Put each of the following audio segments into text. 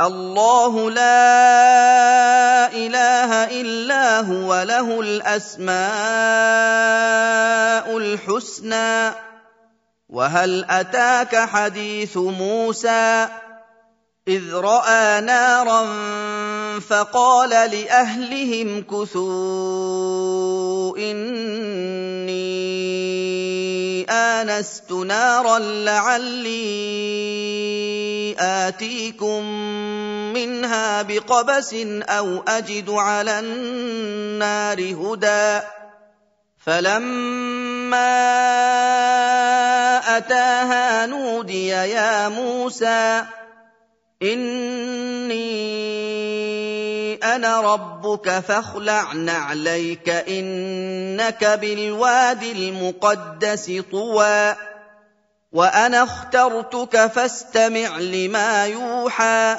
الله لا إله إلا هو له الأسماء الحسنى. وهل أتاك حديث موسى؟ إذ رأى نارا فقال لأهلهم كثوا إني آنست نارا لعلي آتيكم منها بقبس أو أجد على النار هدى. فلما أتاها نودي يا موسى إِنِّي أَنَا رَبُّكَ فَاخْلَعْ نَعْلَيْكَ ۖ إِنَّكَ بِالْوَادِ الْمُقَدَّسِ طُوًى وَأَنَا اخْتَرْتُكَ فَاسْتَمِعْ لِمَا يُوحَىٰ.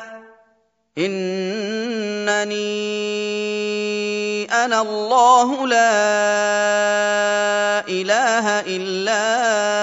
إِنَّنِي أَنَا اللَّهُ لَا إِلَٰهَ إِلَّا أَنَا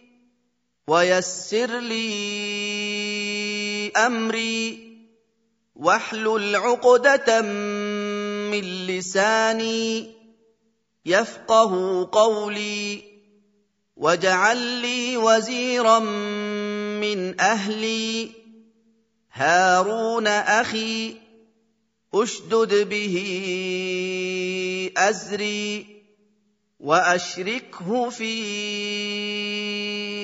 ويسر لي أمري واحلل عقدة من لساني يفقه قولي واجعل لي وزيرا من أهلي هارون أخي أشدد به أزري وأشركه في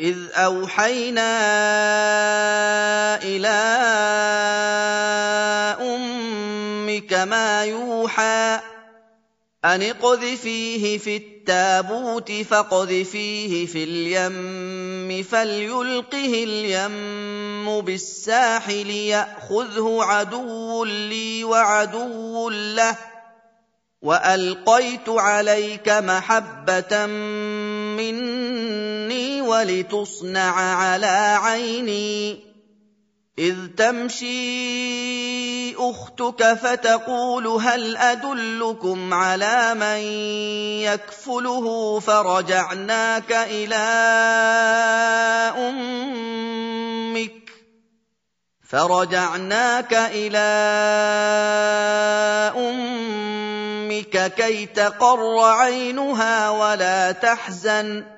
إذ أوحينا إلى أمك ما يوحى أن اقذفيه في التابوت فاقذفيه في اليم فليلقه اليم بالساحل يأخذه عدو لي وعدو له وألقيت عليك محبة مني ولتصنع على عيني. إذ تمشي أختك فتقول هل أدلكم على من يكفله فرجعناك إلى أمك؟ فرجعناك إلى أمك كي تقر عينها ولا تحزن.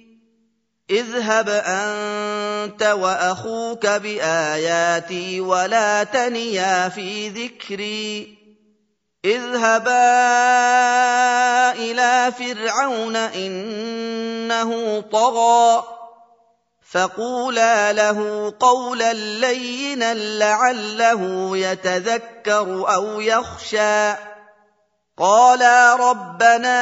اذهب أنت وأخوك بآياتي ولا تنيا في ذكري. اذهبا إلى فرعون إنه طغى. فقولا له قولا لينا لعله يتذكر أو يخشى. قالا ربنا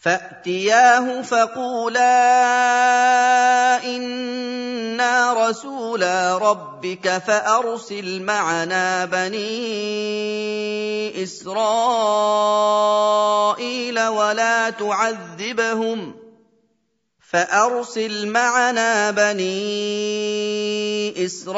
فأتياه فقولا إنا رسولا ربك فأرسل معنا بني إسرائيل ولا تعذبهم فأرسل معنا بني إسرائيل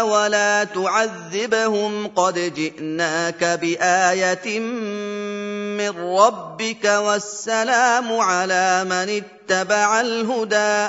ولا تعذبهم قد جئناك بآية من ربك والسلام على من اتبع الهدى.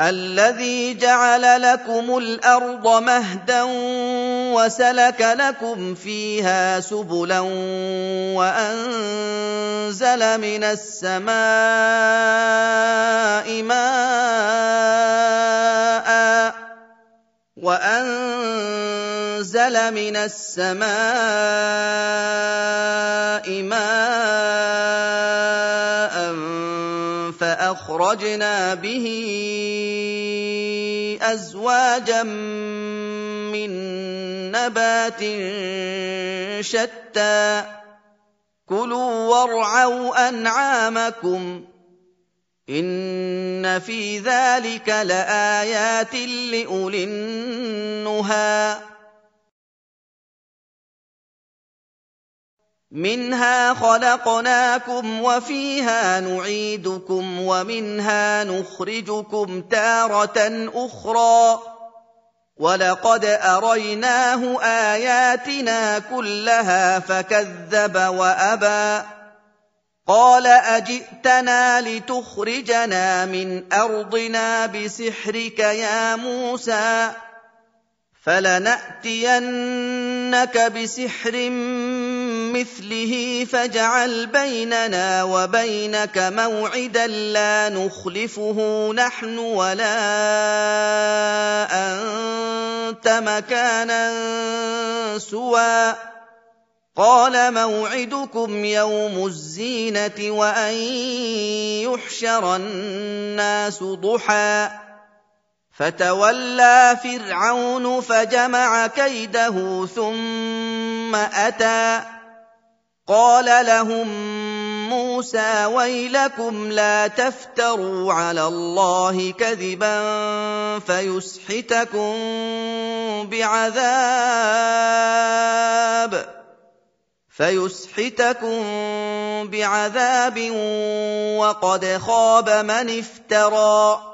الذي جعل لكم الأرض مهدا وسلك لكم فيها سبلا وأنزل من السماء ماء وأنزل من السماء ماء فاخرجنا به أزواجا من نبات شتى. كلوا وارعوا أنعامكم إن في ذلك لآيات لأولي النهى. منها خلقناكم وفيها نعيدكم ومنها نخرجكم تارة أخرى ولقد أريناه آياتنا كلها فكذب وأبى قال أجئتنا لتخرجنا من أرضنا بسحرك يا موسى فلنأتينك بسحر مثله فاجعل بيننا وبينك موعدا لا نخلفه نحن ولا أنت مكانا سوى. قال موعدكم يوم الزينة وأن يحشر الناس ضحى. فتولى فرعون فجمع كيده ثم أتى. قال لهم موسى ويلكم لا تفتروا على الله كذبا فيسحتكم بعذاب فيسحتكم بعذاب وقد خاب من افترى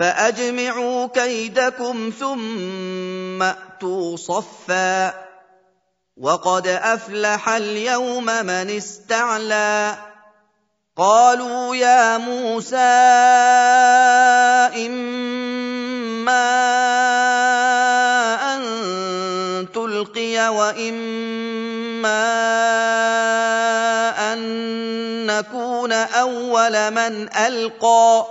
فأجمعوا كيدكم ثم أتوا صفا. وقد أفلح اليوم من استعلى. قالوا يا موسى إما أن تلقي وإما أن نكون أول من ألقى.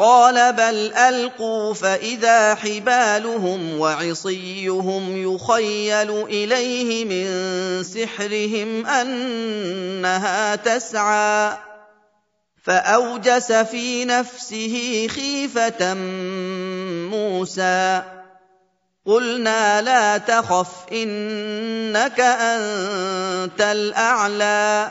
قال بل ألقوا فإذا حبالهم وعصيهم يخيل إليه من سحرهم أنها تسعى. فأوجس في نفسه خيفة موسى. قلنا لا تخف إنك أنت الأعلى.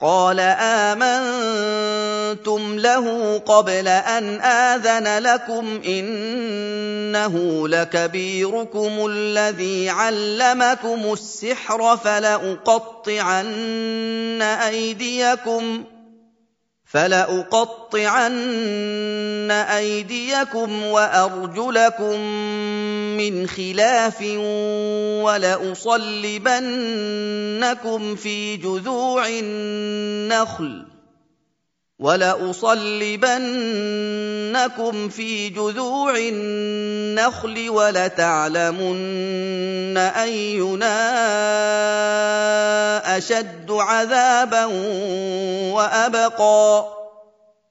قال آمنتم له قبل أن آذن لكم إنه لكبيركم الذي علمكم السحر فلأقطعن أيديكم فلأقطعن أيديكم وأرجلكم من خلاف ولأصلبنكم في جذوع النخل ولأصلبنكم في جذوع النخل ولتعلمن أينا أشد عذابا وأبقى.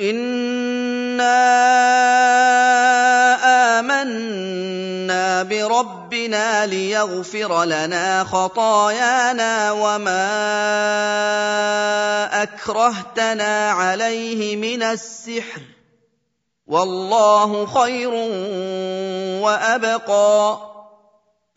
انا امنا بربنا ليغفر لنا خطايانا وما اكرهتنا عليه من السحر والله خير وابقى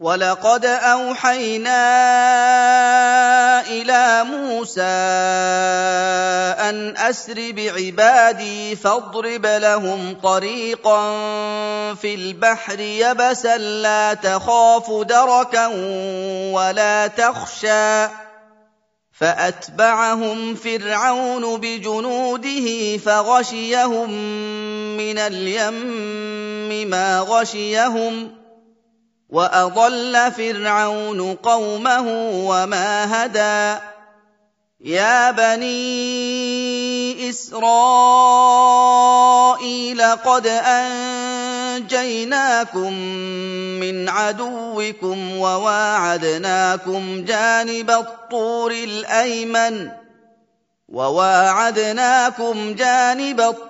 ولقد اوحينا إلى موسى ان اسر بعبادي فاضرب لهم طريقا في البحر يبسا لا تخاف دركا ولا تخشى فاتبعهم فرعون بجنوده فغشيهم من اليم ما غشيهم واضل فرعون قومه وما هدى يا بني اسرائيل قد انجيناكم من عدوكم وواعدناكم جانب الطور الايمن وواعدناكم جانب الطور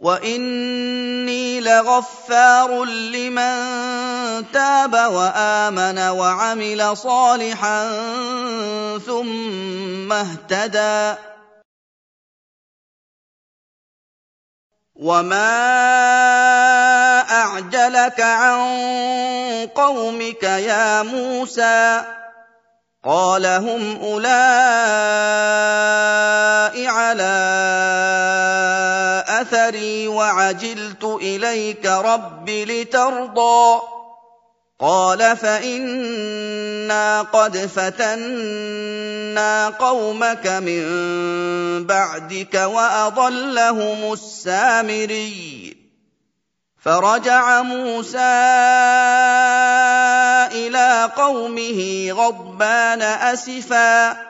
واني لغفار لمن تاب وامن وعمل صالحا ثم اهتدى وما اعجلك عن قومك يا موسى قال هم اولئك على أثري وعجلت إليك رب لترضى. قال فإنا قد فتنا قومك من بعدك وأضلهم السامري. فرجع موسى إلى قومه غضبان أسفا.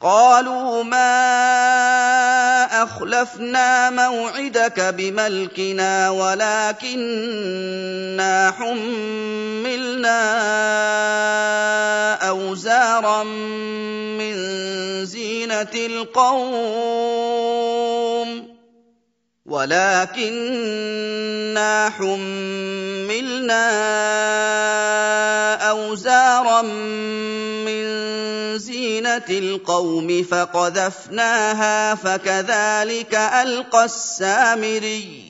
قالوا ما أخلفنا موعدك بملكنا ولكنا حملنا أوزارا من زينة القوم. ولكنا حملنا أوزارا من زينة القوم فقذفناها فكذلك ألقى السامري.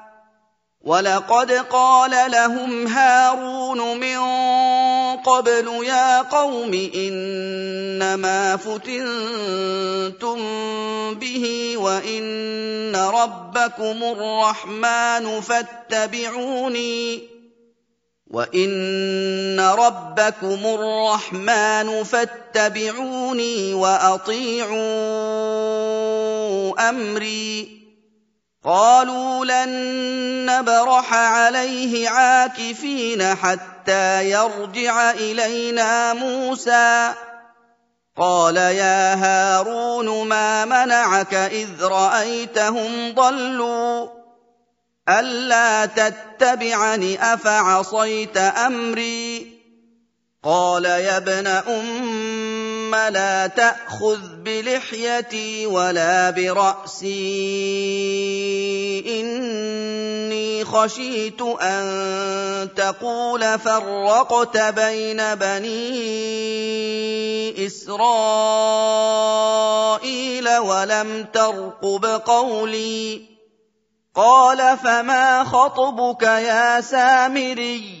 ولقد قال لهم هارون من قبل يا قوم انما فتنتم به وان ربكم الرحمن فاتبعوني وان ربكم الرحمن فاتبعوني واطيعوا امري قالوا لن نبرح عليه عاكفين حتى يرجع إلينا موسى. قال يا هارون ما منعك إذ رأيتهم ضلوا؟ ألا تتبعني أفعصيت أمري؟ قال يا ابن ام لا تأخذ بلحيتي ولا برأسي. إني خشيت أن تقول فرقت بين بني إسرائيل ولم ترقب قولي. قال فما خطبك يا سامري؟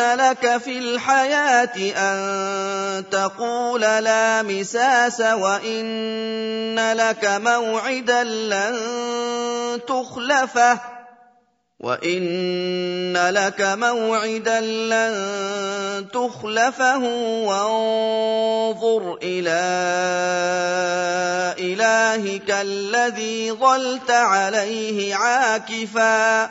لك في الحياة ان تقول لا مساس وان لك موعدا لن تخلفه وان لك موعدا لن تخلفه وانظر إلى الهك الذي ظلت عليه عاكفا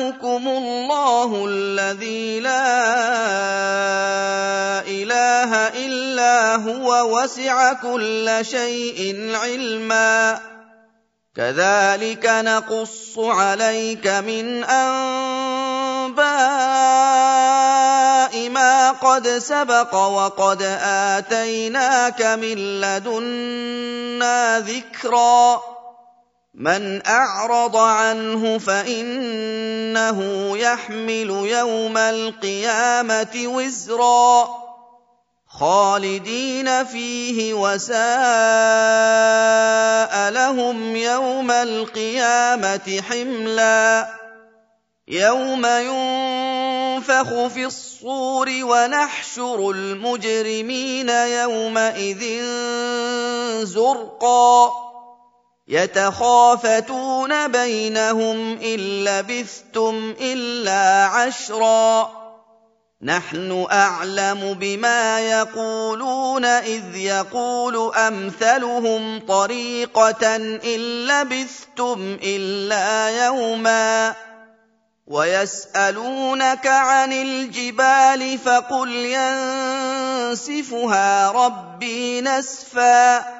الهكم الله الذي لا إله إلا هو وسع كل شيء علما. كذلك نقص عليك من أنباء ما قد سبق وقد آتيناك من لدنا ذكرا. من أعرض عنه فإنه يحمل يوم القيامة وزرا خالدين فيه وساء لهم يوم القيامة حملا يوم ينفخ في الصور ونحشر المجرمين يومئذ زرقا يتخافتون بينهم إن لبثتم إلا عشرا. نحن أعلم بما يقولون إذ يقول أمثلهم طريقة إن لبثتم إلا يوما. ويسألونك عن الجبال فقل ينسفها ربي نسفا.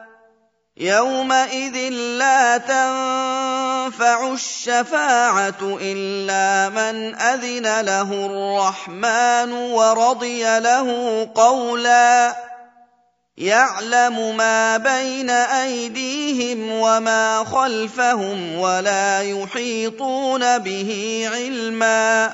يومئذ لا تنفع الشفاعه الا من اذن له الرحمن ورضي له قولا يعلم ما بين ايديهم وما خلفهم ولا يحيطون به علما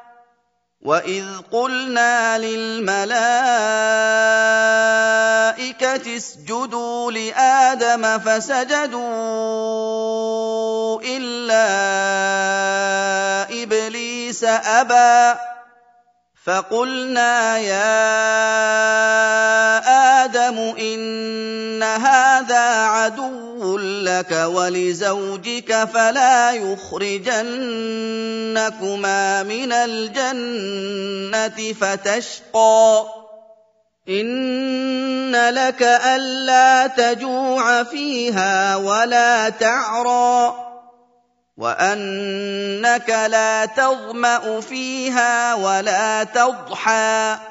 واذ قلنا للملائكه اسجدوا لادم فسجدوا الا ابليس ابى فقلنا يا آدم ان هذا عدو لك ولزوجك فلا يخرجنكما من الجنة فتشقى. إن لك ألا تجوع فيها ولا تعرى. وأنك لا تظمأ فيها ولا تضحى.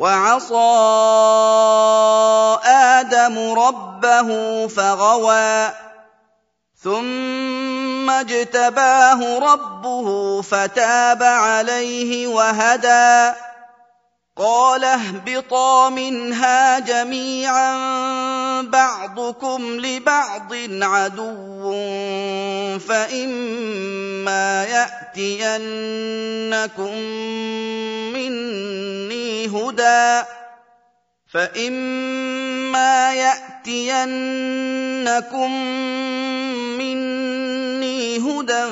وعصى آدم ربه فغوى ثم اجتباه ربه فتاب عليه وهدى. قال اهبطا منها جميعا بعضكم لبعض عدو فإما يأتينكم مني هدى فإما يأتينكم مني هدى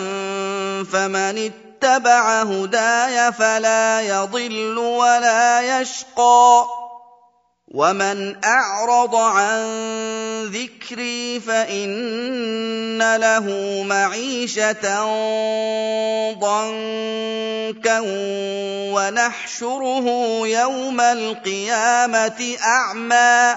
فمن اتبع هداي فلا يضل ولا يشقى. ومن أعرض عن ذكري فإن له معيشة ضنكا ونحشره يوم القيامة أعمى.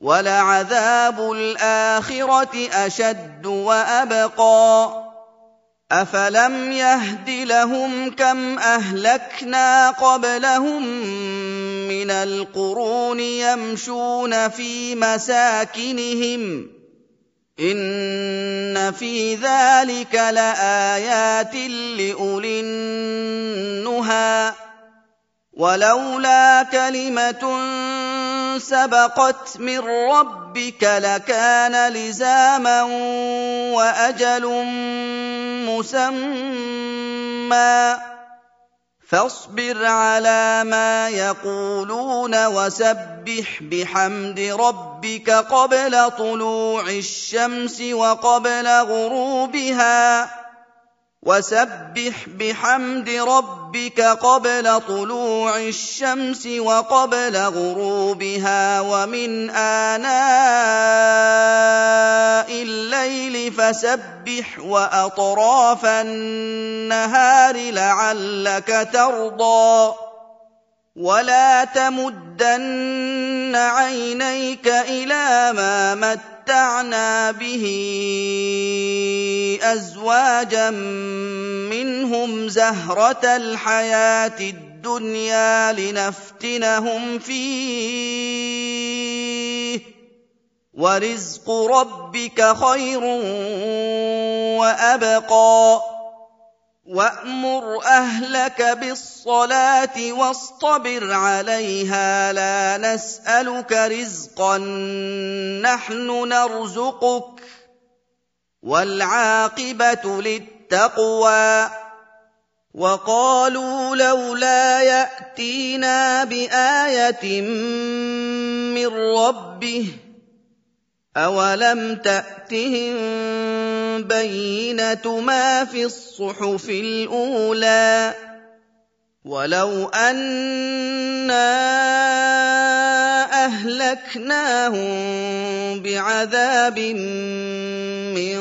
ولعذاب الآخرة أشد وأبقى. أفلم يهد لهم كم أهلكنا قبلهم من القرون يمشون في مساكنهم. إن في ذلك لآيات لأولي النهى. ولولا كلمة سبقت من ربك لكان لزاما وأجل مسمى. فاصبر على ما يقولون وسبح بحمد ربك قبل طلوع الشمس وقبل غروبها. وسبح بحمد ربك قبل طلوع الشمس وقبل غروبها ومن آناء الليل فسبح وأطراف النهار لعلك ترضى ولا تمدن عينيك إلى ما مت متعنا به ازواجا منهم زهره الحياة الدنيا لنفتنهم فيه ورزق ربك خير وابقى وامر اهلك بالصلاه واصطبر عليها لا نسالك رزقا نحن نرزقك والعاقبه للتقوى وقالوا لولا ياتينا بايه من ربه أَوَلَمْ تَأْتِهِم بَيِّنَةُ مَا فِي الصُّحُفِ الْأُولَىٰ وَلَوْ أَنَّا أَهْلَكْنَاهُم بِعَذَابٍ مِّن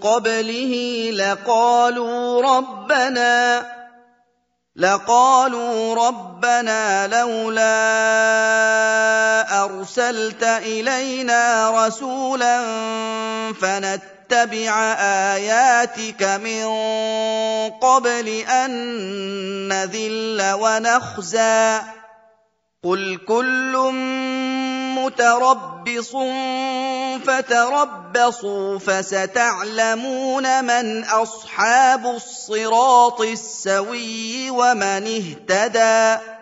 قَبْلِهِ لَقَالُوا رَبَّنَا لقالوا ربنا لولا ارسلت الينا رسولا فنتبع آياتك من قبل أن نذل ونخزى. قل كل متربص فتربصوا فستعلمون من أصحاب الصراط السوي ومن اهتدي